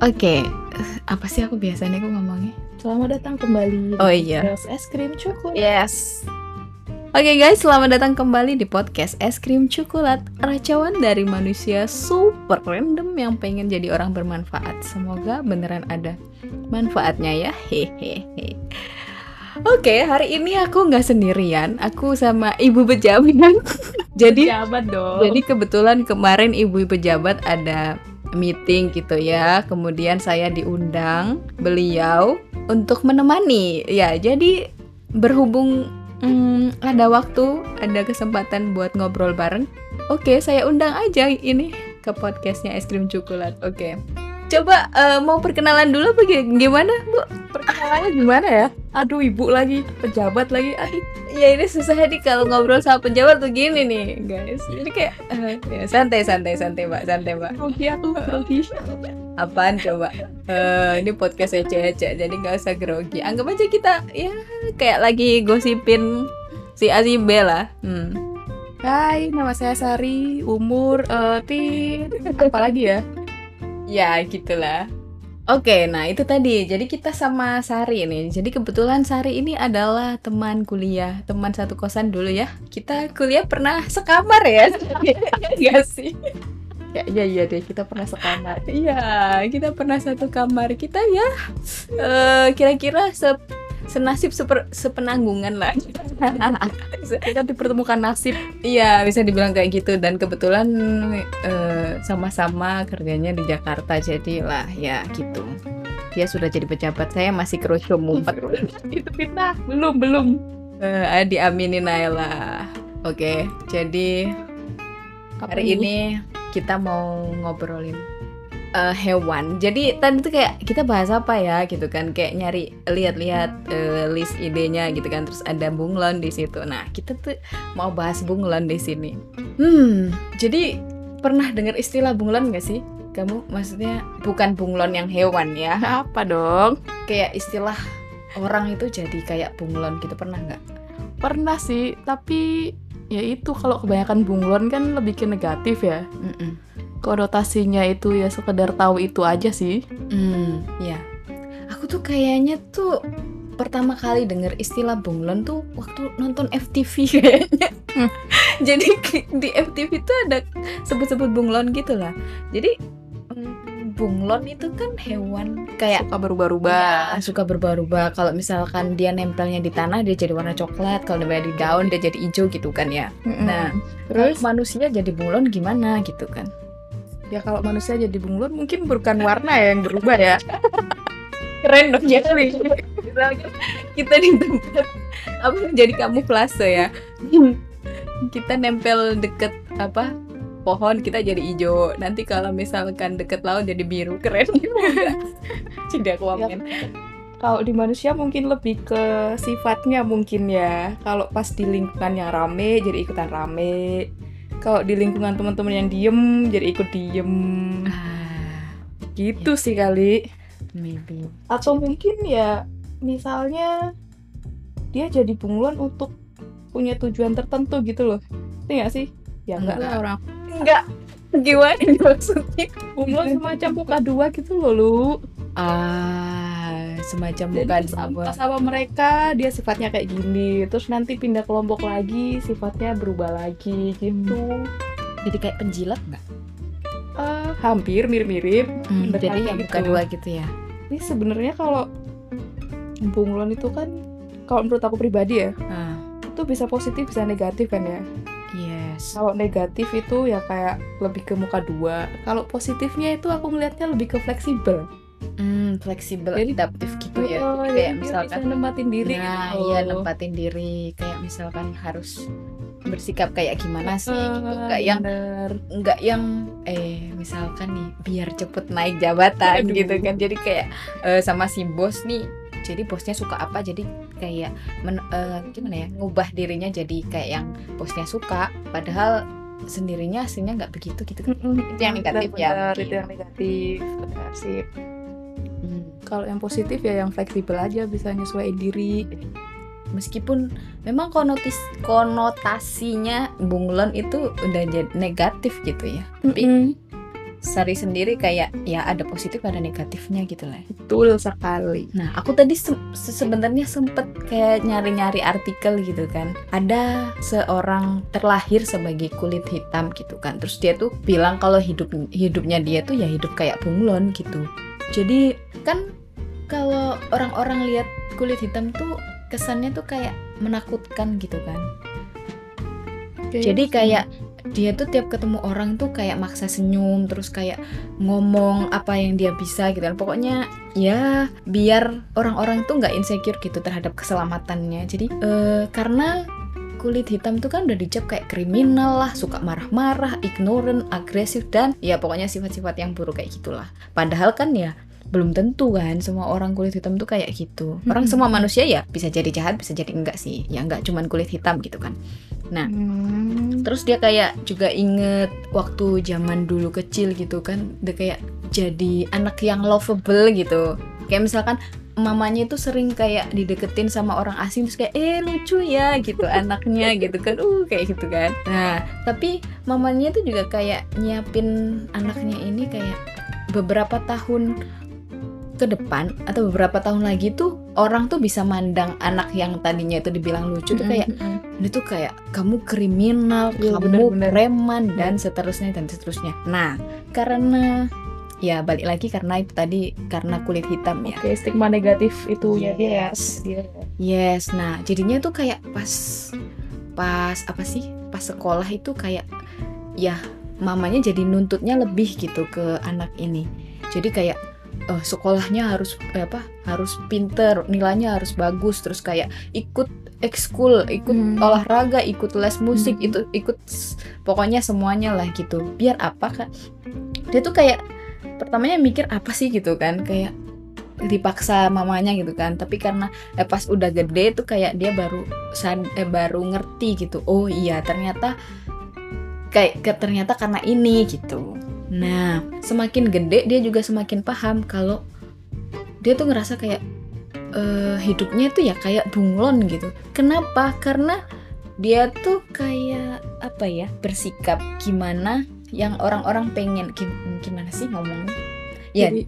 Oke, apa sih aku biasanya aku ngomongnya? Selamat datang kembali Oh iya. es krim coklat. Yes. Oke guys, selamat datang kembali di podcast Es Krim Coklat Racauan dari manusia super random yang pengen jadi orang bermanfaat Semoga beneran ada manfaatnya ya Hehehe Oke, hari ini aku nggak sendirian Aku sama ibu pejabat Jadi Jabat dong. Jadi kebetulan kemarin ibu pejabat ada meeting gitu ya. Kemudian saya diundang beliau untuk menemani. Ya, jadi berhubung hmm, ada waktu, ada kesempatan buat ngobrol bareng. Oke, saya undang aja ini ke podcastnya es krim coklat. Oke. Coba eh, mau perkenalan dulu apa gi- gimana, Bu? perkenalannya gimana ya? Aduh ibu lagi, pejabat lagi. Aduh, Ya ini susah nih kalau ngobrol sama pejabat tuh gini nih, guys. Jadi kayak eh, ya, santai santai santai, Mbak, santai, Mbak. grogi aku grogi. Apaan coba? Eh ini podcast ece-ece jadi nggak usah grogi. Anggap aja kita ya kayak lagi gosipin si A si B lah. Hmm. Hai, nama saya Sari, umur eh tit apa lagi ya? Ya gitulah. Oke, nah itu tadi. Jadi kita sama Sari ini. Jadi kebetulan Sari ini adalah teman kuliah, teman satu kosan dulu ya. Kita kuliah pernah sekamar ya? Iya sih. Ya iya iya deh, kita pernah sekamar. Iya, kita pernah satu kamar. Kita ya eh, kira-kira se- senasib seper- sepenanggungan lah. Kita dipertemukan nasib. Iya, bisa dibilang kayak gitu dan kebetulan eh, sama-sama kerjanya di Jakarta jadi lah ya gitu. Dia sudah jadi pejabat, saya masih kerucut mumpet. Itu fitnah. Belum belum. Eh, diaminin lah. Oke, jadi Apa hari ini kita mau ngobrolin eh, hewan. Jadi tadi tuh kayak kita bahas apa ya gitu kan, kayak nyari lihat-lihat eh, list idenya gitu kan, terus ada bunglon di situ. Nah kita tuh mau bahas bunglon di sini. Hmm, jadi pernah dengar istilah bunglon gak sih? Kamu maksudnya bukan bunglon yang hewan ya? apa dong? Kayak istilah orang itu jadi kayak bunglon gitu pernah nggak? Pernah sih, tapi ya itu kalau kebanyakan bunglon kan lebih ke negatif ya. Mm-mm. Konotasinya itu ya sekedar tahu itu aja sih. Hmm, ya. Aku tuh kayaknya tuh pertama kali denger istilah bunglon tuh waktu nonton FTV kayaknya. Hmm. Jadi di FTV tuh ada sebut-sebut bunglon gitu lah. Jadi mm, bunglon itu kan hewan kayak Suka berubah-ubah. ya, suka berubah-ubah. Kalau misalkan dia nempelnya di tanah dia jadi warna coklat, kalau nempel di daun dia jadi hijau gitu kan ya. Nah, terus terus manusia jadi bunglon gimana gitu kan? Ya kalau manusia jadi bunglon mungkin bukan warna ya yang berubah ya. keren dong ya Misalkan kita di tempat apa jadi kamuflase ya. Kita nempel deket apa pohon kita jadi hijau. Nanti kalau misalkan deket laut jadi biru. Keren. Tidak komen Kalau di manusia mungkin lebih ke sifatnya mungkin ya. Kalau pas di lingkungan yang rame jadi ikutan rame. Kalau di lingkungan teman-teman yang diem jadi ikut diem. ah Gitu sih kali. maybe Atau mungkin ya misalnya dia jadi bunglon untuk punya tujuan tertentu gitu loh. Itu nggak sih? Ya enggak lah orang. enggak gimana ini maksudnya Bunglon semacam muka dua gitu loh lu. ah semacam Jadi bukan sama, apa sama mereka dia sifatnya kayak gini. Terus nanti pindah kelompok lagi sifatnya berubah lagi gitu. Jadi kayak penjilat nggak? Eh, hampir mirip-mirip Hmm, jadi yang gitu. buka dua gitu ya? Ini sebenarnya kalau bunglon itu kan kalau menurut aku pribadi ya ah. itu bisa positif bisa negatif kan ya? Yes. Kalau negatif itu ya kayak lebih ke muka dua. Kalau positifnya itu aku melihatnya lebih ke fleksibel Hmm, fleksibel Jadi- adaptif gitu ya. Oh, Jadi kayak misalkan bisa nempatin diri Nah, gitu. iya nempatin diri kayak misalkan harus bersikap kayak gimana sih gitu. Eh, Enggak yang enggak yang eh misalkan nih biar cepet naik jabatan Aduh. gitu kan. Jadi kayak eh, sama si bos nih jadi bosnya suka apa jadi kayak men- eh, gimana ya ngubah dirinya jadi kayak yang bosnya suka padahal sendirinya aslinya nggak begitu gitu kan Mm-mm. Itu yang negatif ya, Benar, mungkin. itu yang negatif benar sih. Kalau yang positif ya yang fleksibel aja bisa nyesuaiin diri meskipun memang konotis konotasinya bunglon itu udah jadi negatif gitu ya tapi Mm-mm. Sari sendiri kayak ya ada positif ada negatifnya gitu lah. Betul sekali. Nah, aku tadi se- sebenarnya sempet kayak nyari-nyari artikel gitu kan. Ada seorang terlahir sebagai kulit hitam gitu kan. Terus dia tuh bilang kalau hidup hidupnya dia tuh ya hidup kayak bunglon gitu. Jadi kan kalau orang-orang lihat kulit hitam tuh kesannya tuh kayak menakutkan gitu kan. Jadi kayak dia tuh tiap ketemu orang tuh kayak maksa senyum terus kayak ngomong apa yang dia bisa gitu kan. Pokoknya ya biar orang-orang tuh nggak insecure gitu terhadap keselamatannya. Jadi eh, karena kulit hitam tuh kan udah dicap kayak kriminal lah suka marah-marah ignorant agresif dan ya pokoknya sifat-sifat yang buruk kayak gitulah. Padahal kan ya belum tentu kan semua orang kulit hitam tuh kayak gitu orang Mm-mm. semua manusia ya bisa jadi jahat bisa jadi enggak sih ya enggak cuman kulit hitam gitu kan Hmm. Terus dia kayak juga inget waktu zaman dulu kecil gitu kan, dia kayak jadi anak yang lovable gitu. Kayak misalkan mamanya itu sering kayak dideketin sama orang asing terus kayak eh lucu ya gitu anaknya gitu kan uh kayak gitu kan nah tapi mamanya itu juga kayak nyiapin anaknya ini kayak beberapa tahun ke depan atau beberapa tahun lagi tuh orang tuh bisa mandang anak yang tadinya itu dibilang lucu tuh kayak ini tuh kayak kamu kriminal, Iya, kamu benar-benar. preman dan seterusnya dan seterusnya. Nah, karena ya balik lagi karena itu tadi karena kulit hitam ya. Oke, stigma negatif itu ya dia ya. Yes. Dia. Yes, nah jadinya tuh kayak pas pas apa sih? Pas sekolah itu kayak ya mamanya jadi nuntutnya lebih gitu ke anak ini. Jadi kayak eh, sekolahnya harus eh, apa? Harus pinter, nilainya harus bagus, terus kayak ikut ekskul, ikut Hmm. olahraga, ikut les musik, Hmm. itu ikut pokoknya semuanya lah gitu. Biar apa kan? Dia tuh kayak pertamanya mikir apa sih gitu kan? Kayak dipaksa mamanya gitu kan tapi karena eh, pas udah gede tuh kayak dia baru sad eh, baru ngerti gitu oh iya ternyata kayak ternyata karena ini gitu nah semakin gede dia juga semakin paham kalau dia tuh ngerasa kayak eh, hidupnya tuh ya kayak bunglon gitu. Kenapa? Karena dia tuh kayak apa ya bersikap gimana yang orang-orang pengen. Gim- gimana sih ngomongnya? Ya Jadi,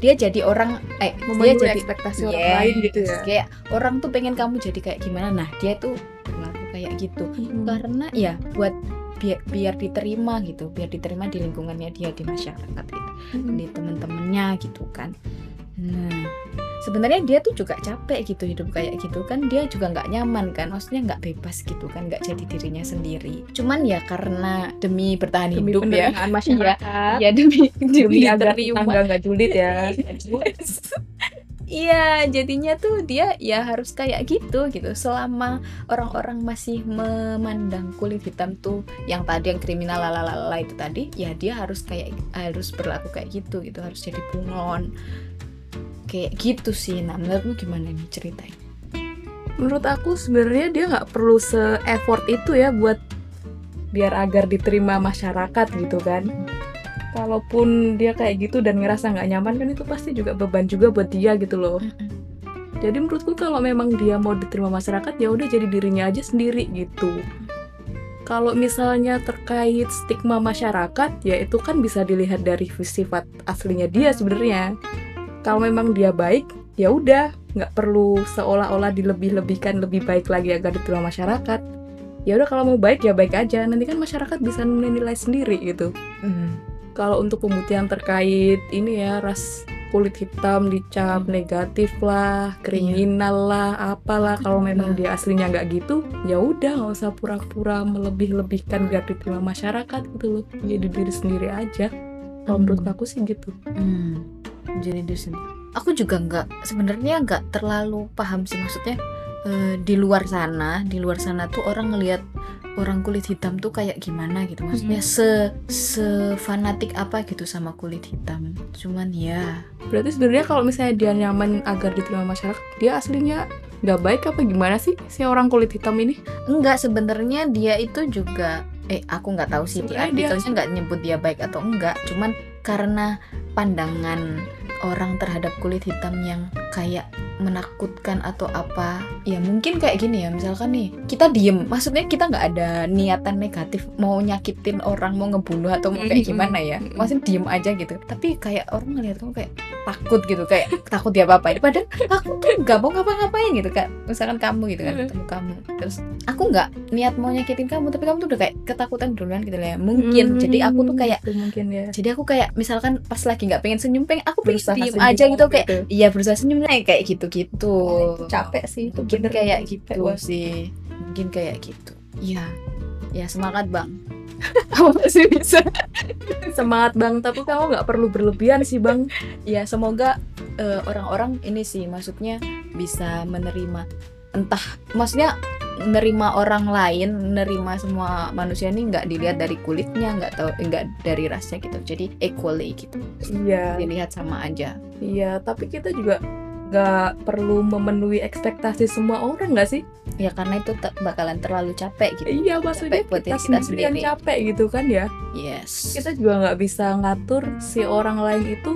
dia jadi orang eh dia jadi ekspektasi orang Yes, lain gitu ya. kayak orang tuh pengen kamu jadi kayak gimana. Nah dia tuh berlaku kayak gitu. Mm-mm. karena ya buat biar biar diterima gitu biar diterima di lingkungannya dia di masyarakat gitu Mm-mm. di temen-temennya gitu kan nah sebenarnya dia tuh juga capek gitu hidup kayak gitu kan dia juga nggak nyaman kan maksudnya nggak bebas gitu kan nggak jadi dirinya sendiri cuman ya karena demi bertahan Demi hidup ya penerimaan masyarakat. ya demi Demi demi agar nggak julid ya. Iya, jadinya tuh dia ya harus kayak gitu gitu. Selama orang-orang masih memandang kulit hitam tuh yang tadi yang kriminal lalalala itu tadi, ya dia harus kayak harus berlaku kayak gitu gitu, harus jadi bunglon. Kayak gitu sih. Nah, menurutmu gimana nih ceritanya? Menurut aku sebenarnya dia nggak perlu se-effort itu ya buat biar agar diterima masyarakat gitu kan. Kalaupun dia kayak gitu dan ngerasa nggak nyaman kan itu pasti juga beban juga buat dia gitu loh. Jadi menurutku kalau memang dia mau diterima masyarakat ya udah jadi dirinya aja sendiri gitu. Kalau misalnya terkait stigma masyarakat ya itu kan bisa dilihat dari sifat aslinya dia sebenarnya. Kalau memang dia baik ya udah nggak perlu seolah-olah dilebih-lebihkan lebih baik lagi agar diterima masyarakat. Ya udah kalau mau baik ya baik aja. Nanti kan masyarakat bisa menilai sendiri gitu Mm. Kalau untuk pembuktian terkait ini ya ras kulit hitam dicap negatif lah, kriminal lah, apalah kalau memang dia aslinya nggak gitu, ya udah nggak usah pura-pura melebih-lebihkan biar diterima masyarakat gitu loh. Jadi diri sendiri aja. Kalau Hmm. menurut aku sih gitu. Hmm, jadi diri sendiri. Aku juga nggak sebenarnya nggak terlalu paham sih maksudnya eh, di luar sana, di luar sana tuh orang ngelihat orang kulit hitam tuh kayak gimana gitu. Maksudnya se se fanatik apa gitu sama kulit hitam. Cuman ya, Berarti sebenarnya kalau misalnya dia nyaman agar diterima masyarakat, dia aslinya nggak baik apa gimana sih si orang kulit hitam ini? enggak sebenarnya dia itu juga eh aku nggak tahu sih dia- artikelnya nggak nyebut dia baik atau enggak. Cuman karena pandangan orang terhadap kulit hitam yang kayak menakutkan atau apa ya mungkin kayak gini ya misalkan nih kita diem maksudnya kita nggak ada niatan negatif mau nyakitin orang mau ngebunuh atau mau kayak gimana ya? Maksudnya diem aja gitu. Tapi kayak orang ngeliat kamu kayak takut gitu kayak takut dia apa apain padahal aku tuh nggak mau ngapa-ngapain gitu kan misalkan kamu gitu kan ketemu kamu. Terus aku nggak niat mau nyakitin kamu tapi kamu tuh udah kayak ketakutan duluan gitu lah ya mungkin. Jadi aku tuh kayak mungkin ya. jadi aku kayak misalkan pas lagi nggak pengen senyum pengen aku pengen diem aja gitu kayak iya berusaha senyum nih kayak gitu gitu Itu capek sih itu mungkin bener. kayak gitu sih. mungkin kayak gitu. Iya. Ya semangat bang. Aku masih bisa. Semangat bang. Tapi kamu nggak perlu berlebihan sih bang. Ya semoga eh, orang-orang ini sih maksudnya bisa menerima entah maksudnya menerima orang lain menerima semua manusia ini nggak dilihat dari kulitnya nggak tahu nggak dari rasnya gitu. Jadi equally gitu. Iya. Dilihat sama aja. Iya tapi kita juga nggak perlu memenuhi ekspektasi semua orang nggak sih? Ya karena itu te- bakalan terlalu capek gitu. Iya maksudnya Capek buat kita kita sendiri yang capek gitu kan ya? Yes. Kita juga nggak bisa ngatur si orang lain itu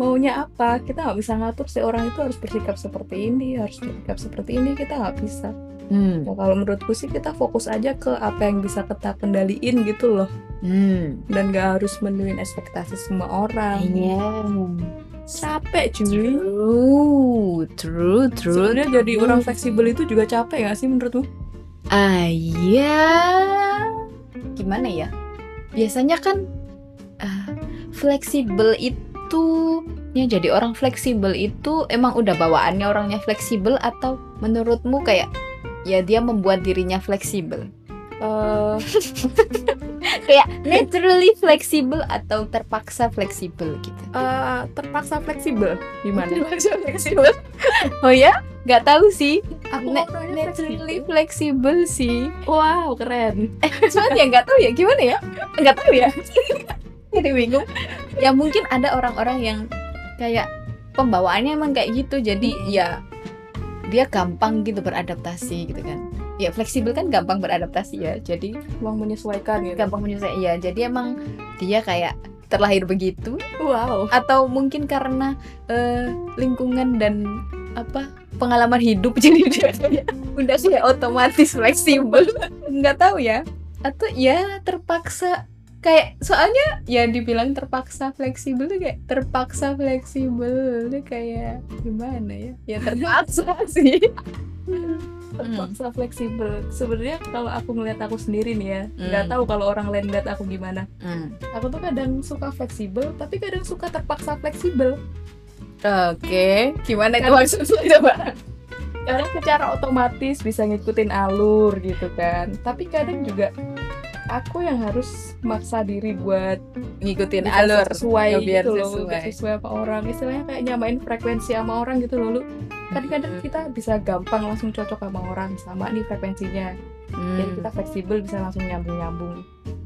maunya apa. Kita nggak bisa ngatur si orang itu harus bersikap seperti ini harus bersikap seperti ini kita nggak bisa. Hmm. Ya, kalau menurutku sih kita fokus aja ke apa yang bisa kita kendaliin gitu loh. Hmm. dan gak harus menuin ekspektasi semua orang. Iya. Capek cuy True, true, true. sebenarnya jadi orang fleksibel itu juga capek gak sih menurutmu Ah iya. Gimana ya? Biasanya kan ah, fleksibel itu ya jadi orang fleksibel itu emang udah bawaannya orangnya fleksibel atau menurutmu kayak ya dia membuat dirinya fleksibel? Eh, Kayak naturally fleksibel atau terpaksa fleksibel gitu. eh, terpaksa fleksibel gimana Terpaksa fleksibel. oh ya? Nggak tahu sih. aku Na- naturally fleksibel. sih. wow keren eh cuman ya nggak tahu ya gimana ya nggak tahu ya jadi bingung ya mungkin ada orang-orang yang kayak pembawaannya emang kayak gitu jadi ya dia gampang gitu beradaptasi gitu kan ya fleksibel kan gampang beradaptasi ya. Jadi uang menyesuaikan gitu. gampang menyelesaikan ya jadi emang dia kayak terlahir begitu. Wow. Atau mungkin karena eh, lingkungan dan apa pengalaman hidup. Jadi dia udah kayak otomatis fleksibel. Nggak tahu ya. Atau ya terpaksa kayak soalnya ya dibilang terpaksa fleksibel tuh kayak terpaksa fleksibel. Tuh kayak gimana ya? Ya terpaksa sih terpaksa fleksibel. Sebenarnya kalau aku ngeliat aku sendiri nih ya nggak Hmm. tahu kalau orang lain ngeliat aku gimana. Hmm. aku tuh kadang suka fleksibel tapi kadang suka terpaksa fleksibel. Oke gimana itu maksudnya? Coba. Kadang secara otomatis bisa ngikutin alur gitu kan. Tapi kadang juga aku yang harus maksa diri buat ngikutin alur. sesuai biar gitu loh sesuai. biar sesuai sama orang. Istilahnya kayak nyamain frekuensi sama orang gitu loh lu kan kadang Hmm. kita bisa gampang langsung cocok sama orang sama nih frekuensinya jadi Hmm. kita fleksibel bisa langsung nyambung nyambung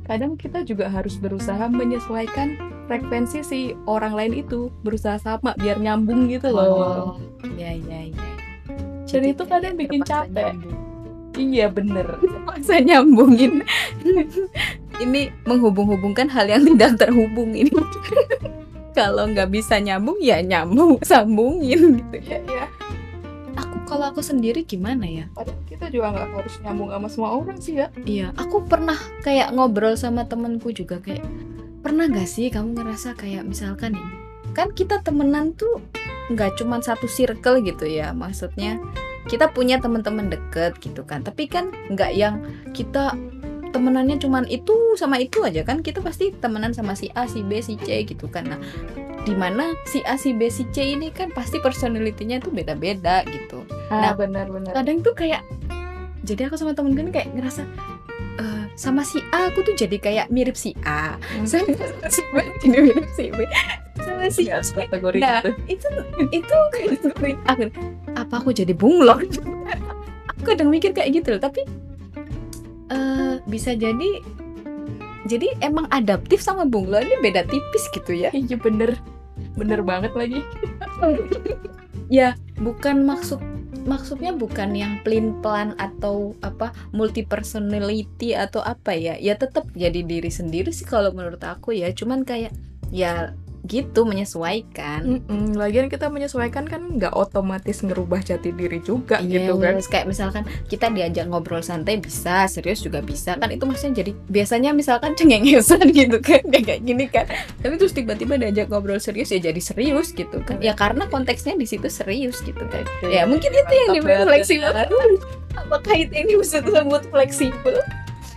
kadang kita juga harus berusaha menyesuaikan frekuensi si orang lain itu berusaha sama biar nyambung gitu loh Oh, ya ya ya. Dan Jadi itu kadang bikin capek. nyambung. iya bener Terpaksa nyambungin. ini menghubung-hubungkan hal yang tidak terhubung ini. kalau nggak bisa nyambung ya nyambung, sambungin gitu ya, ya. Aku kalau aku sendiri gimana ya? padahal kita juga nggak harus nyambung sama semua orang sih ya Iya, aku pernah kayak ngobrol sama temenku juga kayak pernah gak sih kamu ngerasa kayak misalkan nih kan kita temenan tuh nggak cuman satu circle gitu ya maksudnya kita punya teman-teman deket gitu kan tapi kan nggak yang kita temenannya cuman itu sama itu aja kan kita pasti temenan sama si A si B si C gitu kan nah di mana si A si B si C ini kan pasti personalitinya tuh beda-beda gitu. Nah Nah, benar-benar kadang tuh kayak jadi aku sama temen kan kayak ngerasa eh, sama si A aku tuh jadi kayak mirip si A. Hmm. sama si B jadi mirip si B. Sama si harus kategori nah gitu. itu itu aku apa aku jadi bunglon aku kadang mikir kayak gitu loh tapi eh bisa jadi jadi emang adaptif sama bunglon ini beda tipis gitu ya? Iya bener. Bener banget lagi. Ya bukan maksud maksudnya bukan yang pelin pelan atau apa multi personality atau apa ya? Ya tetap jadi diri sendiri sih kalau menurut aku ya. Cuman kayak ya gitu menyesuaikan Mm-mm, lagian kita menyesuaikan kan nggak otomatis ngerubah jati diri juga Iya, gitu kan terus kayak misalkan kita diajak ngobrol santai bisa, serius juga bisa kan itu maksudnya jadi biasanya misalkan cengengesan gitu kan kayak kayak gini kan. Tapi terus tiba-tiba diajak ngobrol serius ya jadi serius gitu kan. Ya karena konteksnya di situ serius gitu kan. Ya mungkin itu yang banget, fleksibel. ya. Apakah itu yang disebut fleksibel?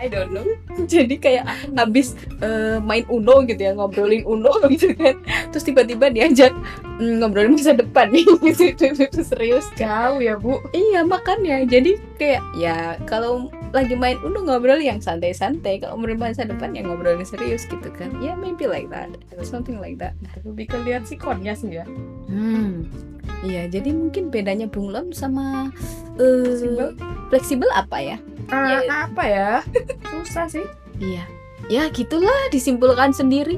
I don't know. Jadi kayak habis eh, main Uno gitu ya ngobrolin Uno gitu kan. Terus tiba-tiba diajak mm, ngobrolin masa depan nih. Gitu. Itu serius. Jauh ya bu. Iya makanya. Jadi kayak ya kalau lagi main uno ngobrol yang santai-santai. Kalau ngobrolin masa depan ya ngobrolin serius gitu kan. Ya maybe like that. Something like that. Lebih ke lihat sikonnya sih ya. Hmm iya jadi mungkin bedanya bunglon sama eh, Fleksibel? fleksibel apa ya? Ah, Ya. apa ya? Susah sih. Iya. Ya gitulah disimpulkan sendiri.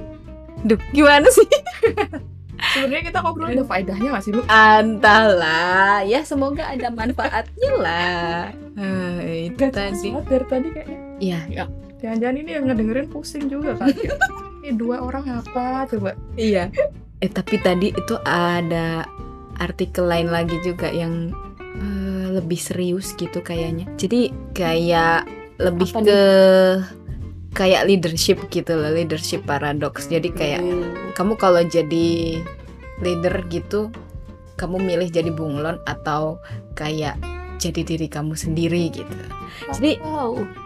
Duh, gimana sih? sebenarnya kita ngobrol. Ada faedahnya nggak sih bu? Entahlah, ya semoga ada manfaatnya lah. Eh, itu Gak tadi. dari tadi kayaknya. Iya, ya, jangan-jangan ini yang ngedengerin pusing juga kan? Ini dua orang apa coba? Iya. Eh tapi tadi itu ada artikel lain lagi juga yang eh, lebih serius gitu kayaknya. Jadi kayak lebih Apa ke kayak leadership gitu loh, leadership paradox. Jadi kayak kamu kalau jadi leader gitu, kamu milih jadi bunglon atau kayak jadi diri kamu sendiri gitu. Jadi wow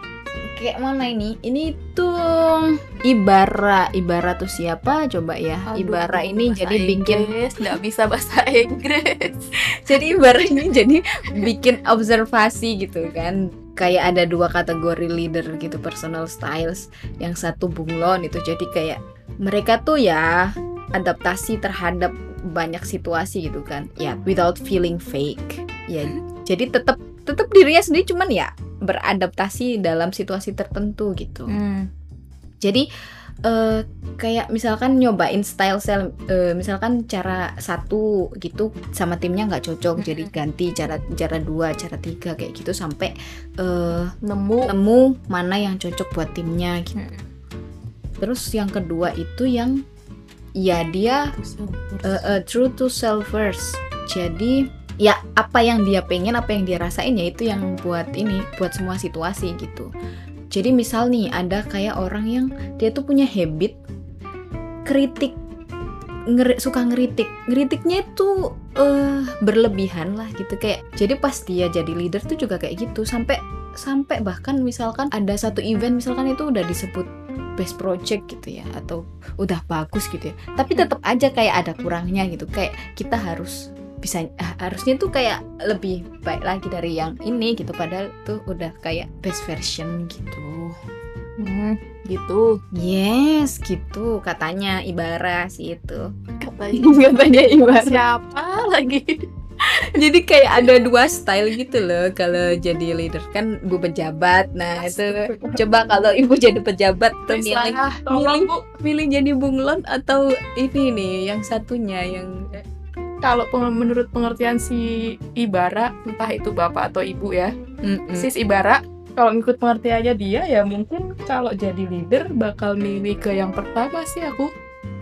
kayak mana ini? Ini tuh Ibara, Ibara tuh siapa? Coba ya. Ibara ini jadi bikin nggak bisa bahasa Inggris jadi Ibara ini jadi bikin observasi gitu kan. Kayak ada dua kategori leader gitu, personal styles. Yang satu bunglon itu jadi kayak mereka tuh ya adaptasi terhadap banyak situasi gitu kan. Ya, without feeling fake. Ya, jadi tetap tetap dirinya sendiri cuman ya beradaptasi dalam situasi tertentu gitu. Hmm. Jadi eh, kayak misalkan nyobain style style eh, misalkan cara satu gitu sama timnya nggak cocok jadi ganti cara cara dua cara tiga kayak gitu sampai eh, nemu nemu mana yang cocok buat timnya gitu. Hmm. Terus yang kedua itu yang ya dia eh, eh, true to self first. Jadi ya apa yang dia pengen, apa yang dia rasain ya itu yang buat ini, buat semua situasi gitu. Jadi misal nih ada kayak orang yang dia tuh punya habit kritik ngeri- suka ngeritik. Ngeritiknya itu eh berlebihan lah gitu kayak. Jadi pas dia jadi leader tuh juga kayak gitu sampai sampai bahkan misalkan ada satu event misalkan itu udah disebut best project gitu ya atau udah bagus gitu ya tapi tetap aja kayak ada kurangnya gitu kayak kita harus bisa ah, harusnya tuh kayak lebih baik lagi dari yang ini gitu padahal tuh udah kayak best version gitu. Hmm, gitu. Yes gitu katanya Ibara sih itu. Katanya. Katanya Ibara siapa lagi? Jadi kayak ada dua style gitu loh kalau jadi leader. Kan ibu pejabat nah itu coba kalau ibu jadi pejabat tuh milih bu. milih jadi bunglon atau ini nih yang satunya yang kalau menurut pengertian si Ibara entah itu bapak atau ibu ya Mm-mm. sis Ibara kalau ngikut pengertiannya dia ya mungkin kalau jadi leader bakal milih ke yang pertama sih aku.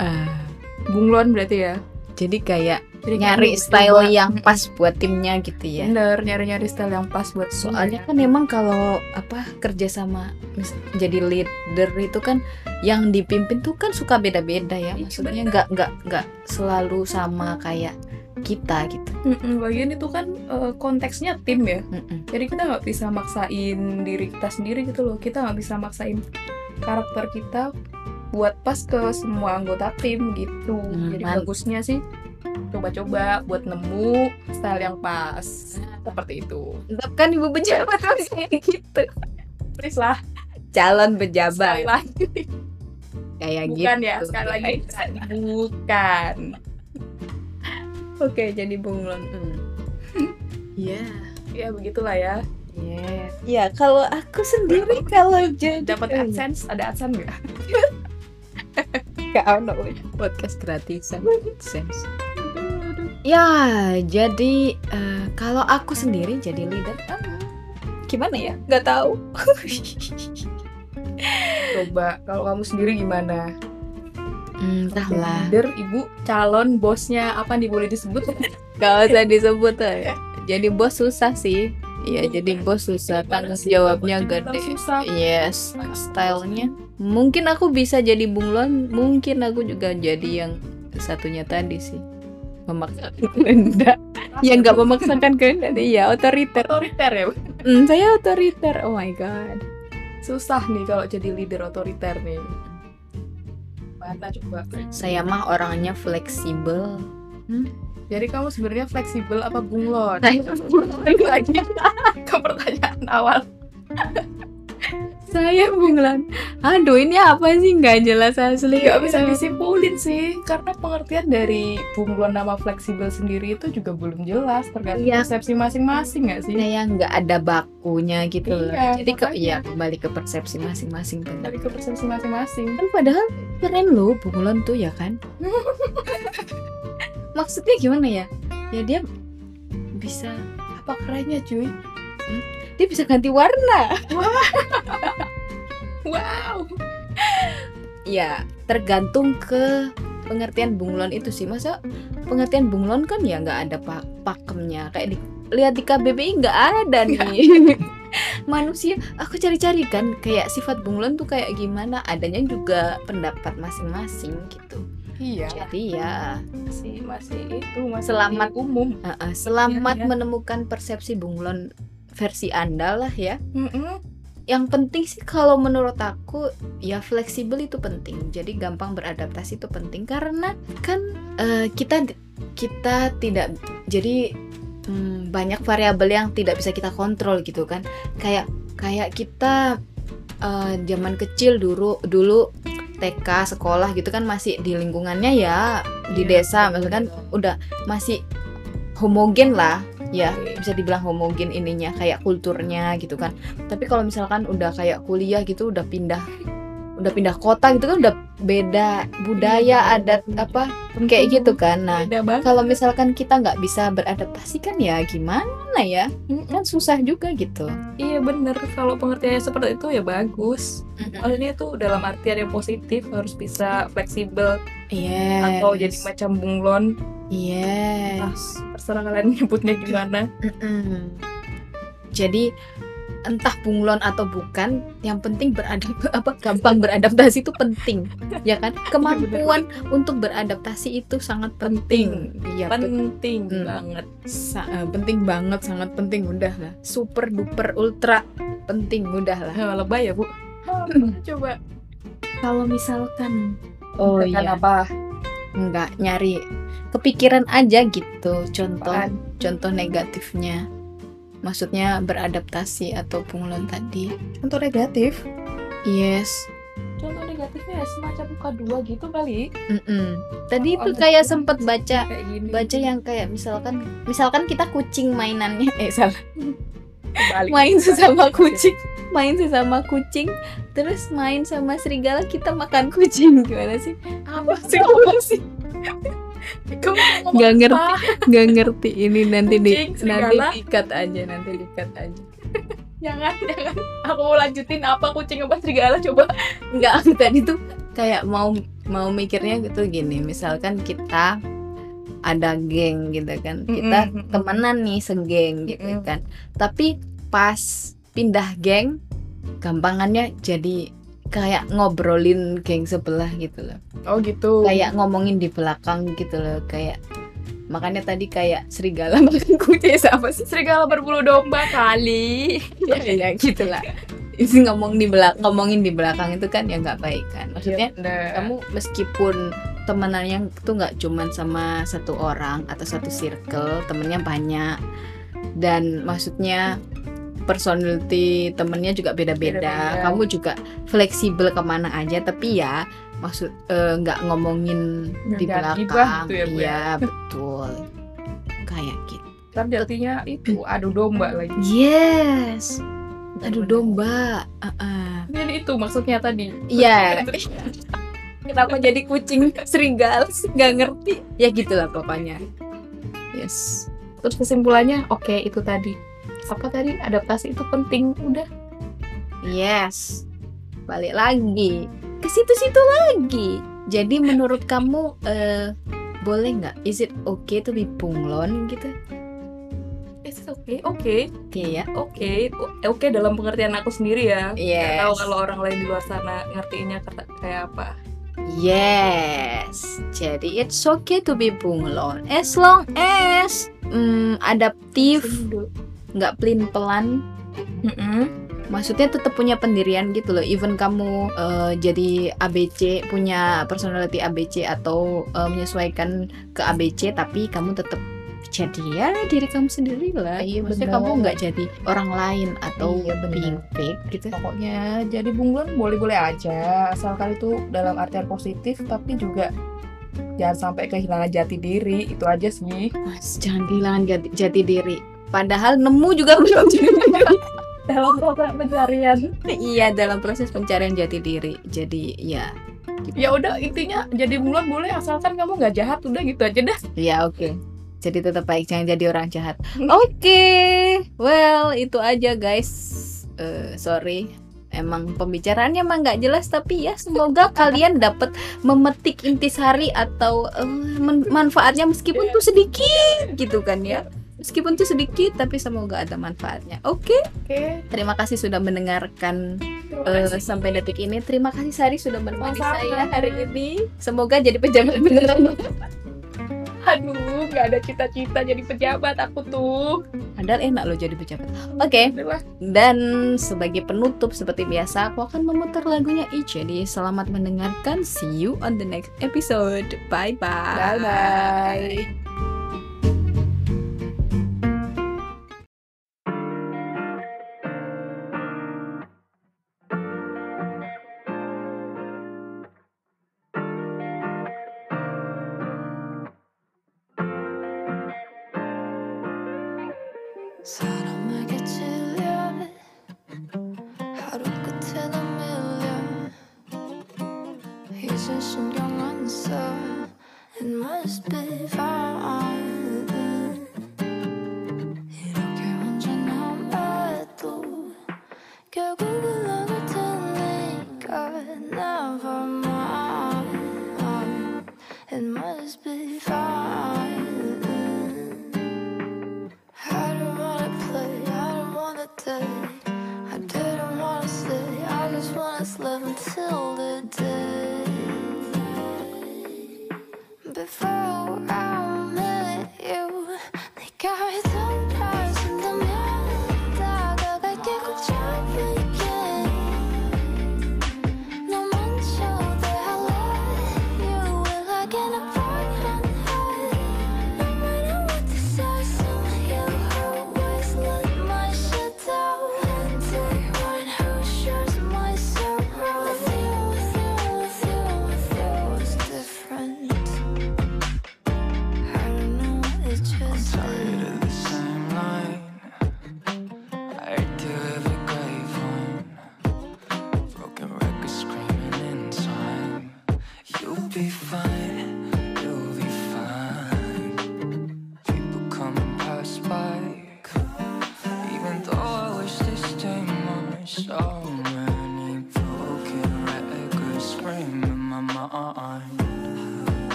Ah, bunglon berarti ya jadi kayak Jadi nyari style coba- yang pas buat timnya gitu ya. Bener nyari-nyari style yang pas buat soalnya kan emang kalau apa kerja sama jadi leader itu kan yang dipimpin tuh kan suka beda-beda ya. Iya, maksudnya nggak nggak nggak selalu sama kayak kita gitu. Mm-mm, bagian itu kan eh, konteksnya tim ya. Mm-mm. jadi kita nggak bisa maksain diri kita sendiri gitu loh. Kita nggak bisa maksain karakter kita buat pas ke semua anggota tim gitu. Hmm, jadi man- bagusnya sih coba-coba buat nemu style yang pas. Seperti itu. Tetap kan ibu pejabat kayak gitu. Please lah. Calon sekali pejabat lagi. Kayak bukan gitu. ya sekali lagi. Bukan. Oke jadi bunglon Hmm. Iya. Ya begitulah ya. Iya. Ya kalau aku sendiri kalau jadi dapat adsense? Ada adsense nggak Gak ono podcast gratisan AdSense. Ya, jadi eh, kalau aku sendiri jadi leader, eh, gimana ya? Gak tahu. coba kalau kamu sendiri gimana Hmm, entahlah. leader ibu calon bosnya apa nih boleh disebut Gak usah disebut ya. Jadi bos susah sih. Iya, jadi bos susah. Tanggung jawabnya gede. Yes, stylenya. Mungkin aku bisa jadi bunglon, mungkin aku juga jadi yang satunya tadi sih. Memaksakan kehendak. Ya nggak memaksakan kehendak, iya otoriter. otoriter ya? Hmm, saya otoriter. Oh my god. susah nih kalau jadi leader otoriter nih mana coba Saya mah orangnya fleksibel. jadi kamu sebenarnya fleksibel apa bunglon Saya balik lagi ke pertanyaan awal saya bunglon. Aduh, ini apa sih nggak jelas asli. nggak bisa disimpulin sih karena pengertian dari bunglon nama fleksibel sendiri itu juga belum jelas tergantung Iya. persepsi masing-masing nggak sih kayak nggak ada bakunya gitu loh. Iya, Jadi ke makanya. ya kembali ke persepsi masing-masing dari ke persepsi masing-masing Kan padahal keren loh bunglon tuh ya kan. Maksudnya gimana ya? Ya dia bisa apa kerennya cuy dia bisa ganti warna. wow Ya tergantung ke pengertian bunglon itu sih. Masa pengertian bunglon kan ya nggak ada pak pakemnya. Kayak di lihat di KBBI nggak ada nih. Manusia, aku cari-cari kan kayak sifat bunglon tuh kayak gimana. Adanya juga pendapat masing-masing gitu. iya Jadi ya masih masih itu masih Selamat. umum Uh, uh, selamat Iya, iya. menemukan persepsi bunglon versi Anda lah ya. Mm-mm. Yang penting sih kalau menurut aku ya fleksibel itu penting. Jadi gampang beradaptasi itu penting karena kan uh, kita kita tidak jadi hmm, banyak variabel yang tidak bisa kita kontrol gitu kan. Kayak kayak kita uh, zaman kecil dulu dulu TK sekolah gitu kan masih di lingkungannya ya di Iya, desa misalkan betul. udah masih homogen lah ya Oke. bisa dibilang homogen ininya kayak kulturnya gitu kan tapi kalau misalkan udah kayak kuliah gitu udah pindah udah pindah kota gitu kan udah beda budaya Iya, adat apa kayak gitu kan. Nah kalau misalkan kita nggak bisa beradaptasi kan ya gimana ya? Kan susah juga gitu. Iya bener, kalau pengertiannya seperti itu ya bagus. Maksudnya itu dalam artian yang positif harus bisa fleksibel. Yes. Atau jadi macam bunglon. Yes. Terserah kalian nyebutnya gimana. Mm-mm. Jadi entah bunglon atau bukan, yang penting beradap apa gampang beradaptasi itu penting, ya kan? Kemampuan untuk beradaptasi itu sangat penting. Iya, pe- Penting Hmm. banget sa- eh, penting banget, sangat penting udah lah. Super duper ultra penting udah lah. Lebay ya bu Coba Kalau misalkan Oh Misalkan iya apa? Enggak nyari kepikiran aja gitu. Contoh Apaan? contoh negatifnya. Maksudnya beradaptasi atau bunglon tadi. Contoh negatif? Yes. Contoh negatifnya ya semacam muka dua gitu kali. Mm-mm. Tadi Oh, tuh kayak sempet baca Kayak gini. baca yang kayak misalkan misalkan kita kucing mainannya. Eh salah. Balik. main sesama kucing main sesama kucing terus main sama serigala kita makan kucing. Gimana sih? Apa sih? apa sih Nggak ngerti. nggak ngerti. Ini nanti di nanti dikat aja nanti dikat aja. Jangan jangan. Aku mau lanjutin apa kucing apa serigala coba. Nggak aku tadi tuh kayak mau mau mikirnya gitu gini. Misalkan kita ada geng gitu kan. Kita Mm-mm, mm-mm. temenan nih segeng gitu Mm-mm. kan. Tapi pas pindah geng gampangannya jadi kayak ngobrolin geng sebelah gitu loh. Oh gitu. Kayak ngomongin di belakang gitu loh kayak makanya tadi kayak serigala makan kucing apa sih? Serigala berbulu domba kali. Ya, ya gitu lah. Isi ngomong di belakang ngomongin di belakang itu kan ya nggak baik kan. Maksudnya Iya, kamu meskipun temenannya tuh nggak cuman sama satu orang atau satu circle temennya banyak. Dan maksudnya personality temennya juga beda-beda kamu juga fleksibel ke mana aja tapi ya maksud eh, nggak ngomongin Nggak di belakang gitu ya, ya. iya betul kayak gitu Tapi artinya itu adu domba lagi yes Bener. domba Ah, ah. Jadi itu maksudnya tadi Iya. Kenapa jadi kucing serigala sih? Nggak ngerti. Ya gitulah pokoknya. Yes. Terus kesimpulannya oke itu tadi Apa tadi adaptasi itu penting Udah Yes. Balik lagi. Ke situ-situ lagi. Jadi menurut kamu eh, boleh nggak? Is it okay to be bunglon gitu? It's okay, oke, Oke ya. oke, O- oke dalam pengertian aku sendiri ya. Yes. tahu kalau orang lain di luar sana ngertiinnya kayak apa. Yes. Jadi it's okay to be bunglon as long as mm, adaptif, Sendu. Nggak pelin pelan. Mm-mm. Maksudnya tetap punya pendirian gitu loh. Even kamu eh, jadi ABC, punya personality ABC atau eh, menyesuaikan ke ABC, tapi kamu tetap jadi ya diri kamu sendiri lah. Iya, Maksudnya bener. kamu nggak jadi orang lain atau Iya, being fake gitu. Pokoknya jadi bunglon boleh-boleh aja, asalkan itu dalam artian positif, tapi juga jangan sampai kehilangan jati diri, itu aja sih. Mas, jangan kehilangan jati, jati diri. Padahal nemu juga belum Dalam proses pencarian. Iya dalam proses pencarian jati diri. Jadi ya, Ya udah intinya jadi bunglon boleh asalkan kamu nggak jahat, udah gitu aja dah. ya oke. Jadi tetap baik jangan jadi orang jahat. Oke, well itu aja guys. Eh, sorry, emang pembicaraannya emang nggak jelas tapi ya semoga kalian dapat memetik intisari atau men- manfaatnya meskipun tuh sedikit gitu kan ya. Meskipun tuh sedikit tapi semoga ada manfaatnya. Oke, Oke. terima kasih sudah mendengarkan kasih. sampai detik ini terima kasih Sari sudah menemani Sama-sama. saya hari ini semoga jadi pejabat beneran Aduh, nggak ada cita-cita jadi pejabat aku tuh. padahal enak loh jadi pejabat oke Adalah. dan sebagai penutup seperti biasa aku akan memutar lagunya each jadi selamat mendengarkan see you on the next episode bye bye Bye bye. 사람에게 찔려 하루 끝에 나 밀려. 이젠 신경 안 써. It must be